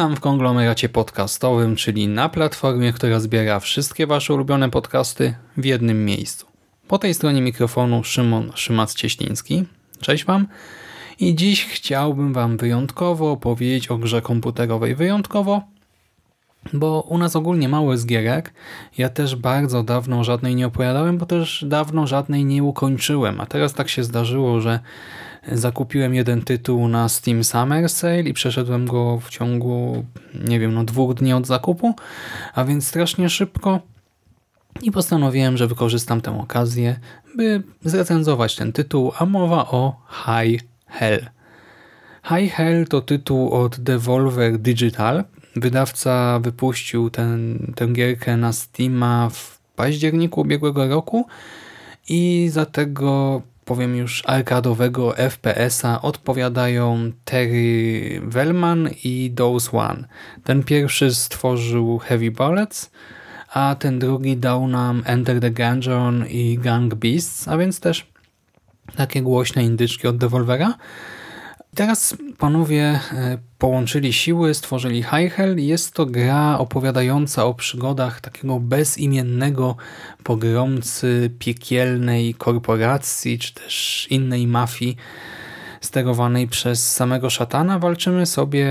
Witam w konglomeracie podcastowym, czyli na platformie, która zbiera wszystkie Wasze ulubione podcasty w jednym miejscu. Po tej stronie mikrofonu Szymon Szymac-Cieśliński. Cześć Wam. I dziś chciałbym Wam wyjątkowo opowiedzieć o grze komputerowej. Wyjątkowo, bo u nas ogólnie mało jest gierek. Ja też bardzo dawno żadnej nie opowiadałem, bo też dawno żadnej nie ukończyłem. A teraz tak się zdarzyło, że zakupiłem jeden tytuł na Steam Summer Sale i przeszedłem go w ciągu, nie wiem, no dwóch dni od zakupu, a więc strasznie szybko i postanowiłem, że wykorzystam tę okazję, by zrecenzować ten tytuł, a mowa o High Hell. High Hell to tytuł od Devolver Digital. Wydawca wypuścił ten, tę gierkę na Steama w październiku ubiegłego roku i za tego powiem już arkadowego FPS-a odpowiadają Terry Wellman i Dose One. Ten pierwszy stworzył Heavy Bullets, a ten drugi dał nam Enter the Gungeon i Gang Beasts, a więc też takie głośne indyczki od Devolvera. Teraz panowie e, połączyli siły, stworzyli High Hell. Jest to gra opowiadająca o przygodach takiego bezimiennego pogromcy piekielnej korporacji, czy też innej mafii sterowanej przez samego szatana. Walczymy sobie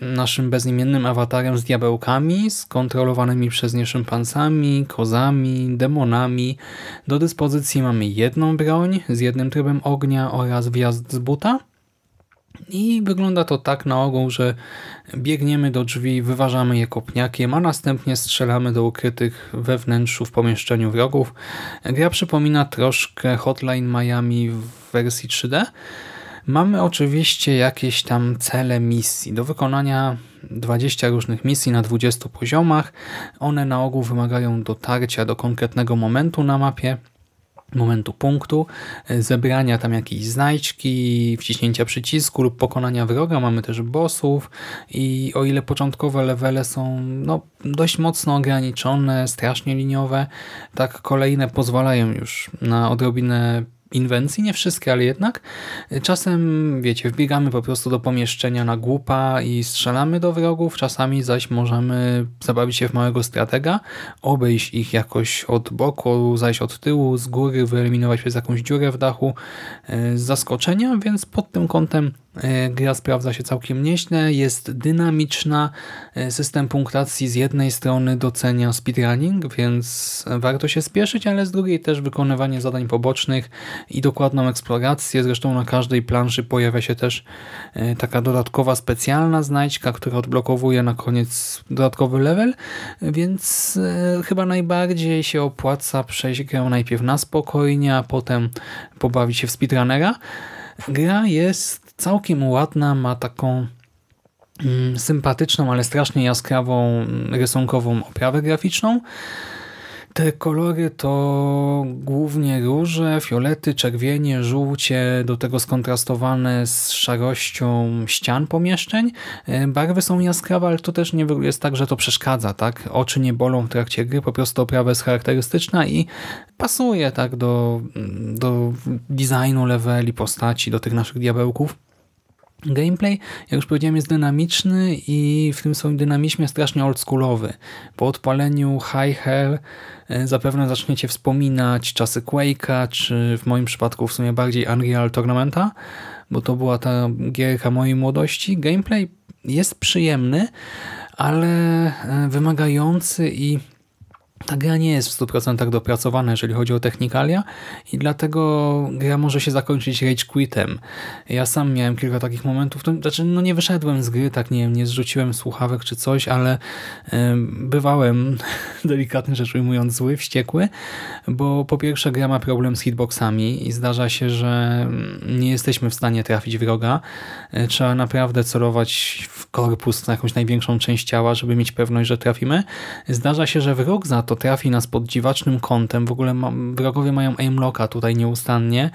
naszym bezimiennym awatarem z diabełkami, skontrolowanymi przez nie szympansami, kozami, demonami. Do dyspozycji mamy jedną broń z jednym trybem ognia oraz wjazd z buta. I wygląda to tak na ogół, że biegniemy do drzwi, wyważamy je kopniakiem, a następnie strzelamy do ukrytych we wnętrzu w pomieszczeniu wrogów. Gra przypomina troszkę Hotline Miami w wersji 3D. Mamy oczywiście jakieś tam cele misji. Do wykonania 20 różnych misji na 20 poziomach. One na ogół wymagają dotarcia do konkretnego momentu na mapie momentu punktu, e, zebrania tam jakiejś znajdźki, wciśnięcia przycisku lub pokonania wroga. Mamy też bossów i o ile początkowe levele są no, dość mocno ograniczone, strasznie liniowe, tak kolejne pozwalają już na odrobinę inwencji, nie wszystkie, ale jednak. Czasem, wiecie, wbiegamy po prostu do pomieszczenia na głupa i strzelamy do wrogów, czasami zaś możemy zabawić się w małego stratega, obejść ich jakoś od boku, zajść od tyłu, z góry, wyeliminować przez jakąś dziurę w dachu e, z zaskoczenia, więc pod tym kątem E, gra sprawdza się całkiem nieźle, jest dynamiczna, e, system punktacji z jednej strony docenia speedrunning, więc warto się spieszyć, ale z drugiej też wykonywanie zadań pobocznych i dokładną eksplorację. Zresztą na każdej planszy pojawia się też e, taka dodatkowa specjalna znajdźka, która odblokowuje na koniec dodatkowy level, więc chyba najbardziej się opłaca przejść grę najpierw na spokojnie, a potem pobawić się w speedrunnera. Gra jest całkiem ładna, ma taką mm, sympatyczną, ale strasznie jaskrawą mm, rysunkową oprawę graficzną. Te kolory to głównie róże, fiolety, czerwienie, żółcie, do tego skontrastowane z szarością ścian pomieszczeń. E, barwy są jaskrawe, ale to też nie jest tak, że to przeszkadza. tak? Oczy nie bolą w trakcie gry, po prostu oprawa jest charakterystyczna i pasuje tak do, do designu leveli, postaci, do tych naszych diabełków. Gameplay, jak już powiedziałem, jest dynamiczny i w tym swoim dynamizmie strasznie oldschoolowy. Po odpaleniu High Hell e, zapewne zaczniecie wspominać czasy Quake'a, czy w moim przypadku w sumie bardziej Unreal Tournamenta, bo to była ta gierka mojej młodości. Gameplay jest przyjemny, ale e, wymagający i ta gra nie jest w 100% dopracowana, jeżeli chodzi o technikalia i dlatego gra może się zakończyć rage quitem. Ja sam miałem kilka takich momentów, to, znaczy no nie wyszedłem z gry, tak nie wiem, nie zrzuciłem słuchawek czy coś, ale y, bywałem delikatnie rzecz ujmując, zły, wściekły, bo po pierwsze gra ma problem z hitboxami i zdarza się, że nie jesteśmy w stanie trafić wroga. E, Trzeba naprawdę celować w korpus, na jakąś największą część ciała, żeby mieć pewność, że trafimy. Zdarza się, że wrog za to trafi nas pod dziwacznym kątem. W ogóle ma, wrogowie mają aimlocka tutaj nieustannie.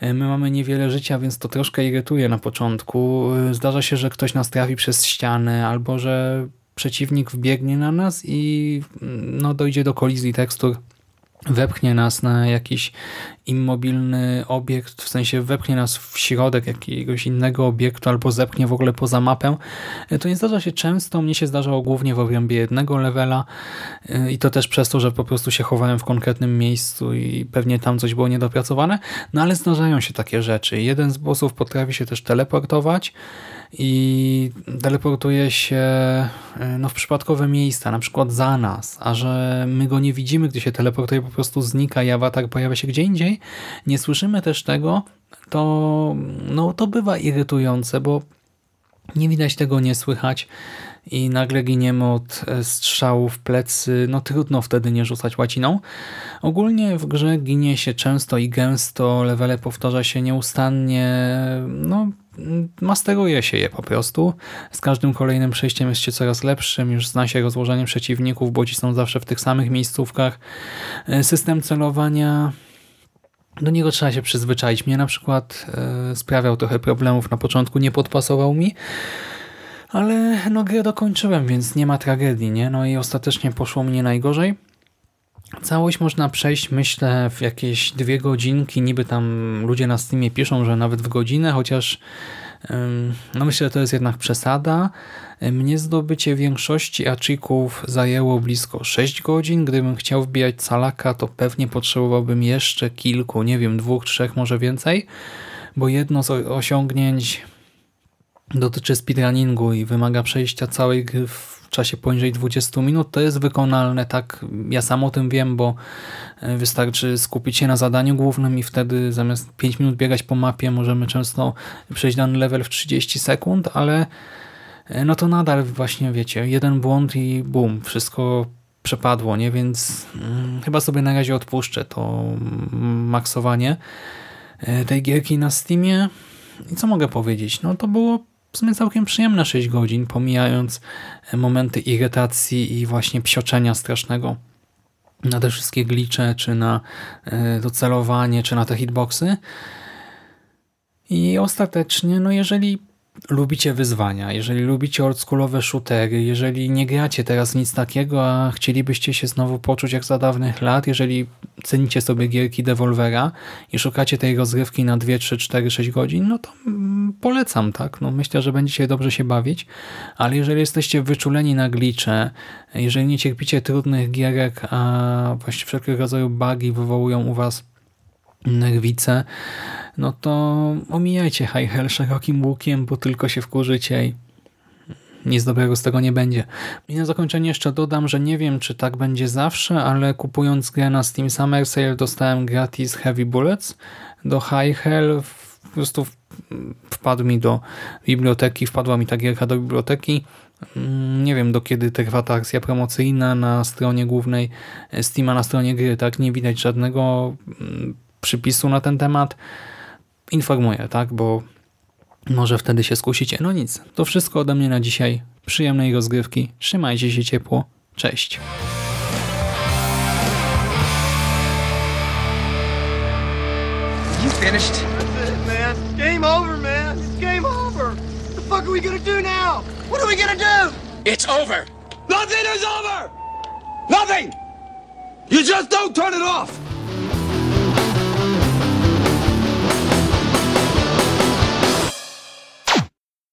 E, My mamy niewiele życia, więc to troszkę irytuje na początku. E, Zdarza się, że ktoś nas trafi przez ścianę albo że przeciwnik wbiegnie na nas i mm, no, dojdzie do kolizji tekstur, wepchnie nas na jakiś immobilny obiekt, w sensie wepchnie nas w środek jakiegoś innego obiektu albo zepchnie w ogóle poza mapę. E, To nie zdarza się często, mnie się zdarzało głównie w obrębie jednego levela e, i to też przez to, że po prostu się chowałem w konkretnym miejscu i pewnie tam coś było niedopracowane, no ale zdarzają się takie rzeczy. Jeden z bossów potrafi się też teleportować, i teleportuje się e, no, w przypadkowe miejsca, na przykład za nas, a że my go nie widzimy, gdy się teleportuje, po prostu znika i awatar pojawia się gdzie indziej, nie słyszymy też tego, to, no, to bywa irytujące, bo nie widać tego, nie słychać i nagle giniemy od e, strzału w plecy, no trudno wtedy nie rzucać łaciną. Ogólnie w grze ginie się często i gęsto, levele powtarza się nieustannie, no masteruje się je po prostu. Z każdym kolejnym przejściem jest się coraz lepszym, już zna się rozłożenie przeciwników, bo ci są zawsze w tych samych miejscówkach. E, System celowania do niego trzeba się przyzwyczaić. Mnie na przykład e, sprawiał trochę problemów na początku, nie podpasował mi, ale no grę dokończyłem, więc nie ma tragedii, nie? No i ostatecznie poszło mnie najgorzej. Całość można przejść, myślę, w jakieś dwie godzinki. Niby tam ludzie na Steamie piszą, że nawet w godzinę, chociaż no myślę, że to jest jednak przesada. Mnie zdobycie większości achików zajęło blisko 6 godzin. Gdybym chciał wbijać calaka, to pewnie potrzebowałbym jeszcze kilku, nie wiem, dwóch, trzech, może więcej, bo jedno z osiągnięć dotyczy speedrunningu i wymaga przejścia całej gry w czasie poniżej 20 minut, to jest wykonalne, tak ja sam o tym wiem, bo e, wystarczy skupić się na zadaniu głównym i wtedy zamiast 5 minut biegać po mapie możemy często przejść dany level w 30 sekund, ale e, no to nadal właśnie wiecie, jeden błąd i bum, wszystko przepadło, nie? Więc mm, chyba sobie na razie odpuszczę to mm, maksowanie e, tej gierki na Steamie. I co mogę powiedzieć? No to było w sumie całkiem przyjemne 6 godzin, pomijając momenty irytacji i właśnie psioczenia strasznego na te wszystkie glicze, czy na e, docelowanie, czy na te hitboxy. I ostatecznie, no jeżeli lubicie wyzwania, jeżeli lubicie oldschoolowe shootery, jeżeli nie gracie teraz nic takiego, a chcielibyście się znowu poczuć jak za dawnych lat, jeżeli cenicie sobie gierki Devolvera i szukacie tej rozgrywki na 2, 3, 4, 6 godzin, no to mm, polecam, tak? No myślę, że będziecie dobrze się bawić, ale jeżeli jesteście wyczuleni na glicze, jeżeli nie cierpicie trudnych gierek, a właśnie wszelkiego rodzaju bugi wywołują u was nerwice, no to omijajcie High Hell szerokim łukiem, bo tylko się wkurzycie i nic dobrego z tego nie będzie. I na zakończenie jeszcze dodam, że nie wiem, czy tak będzie zawsze, ale kupując grę na Steam Summer Sale dostałem gratis Heavy Bullets do High Hell. Po prostu wpadł mi do biblioteki, wpadła mi ta gierka do biblioteki. Mm, Nie wiem, do kiedy trwa ta akcja promocyjna na stronie głównej Steama, na stronie gry, tak? Nie widać żadnego mm, przypisu na ten temat. Informuję, tak? Bo może wtedy się skusicie. No nic, to wszystko ode mnie na dzisiaj. Przyjemnej rozgrywki. Trzymajcie się ciepło. Cześć. You finished? That's it, man. Game over, man. It's game over. What the fuck are we gonna do now? What are we gonna do? It's over. Nothing is over! Nothing! You just don't turn it off!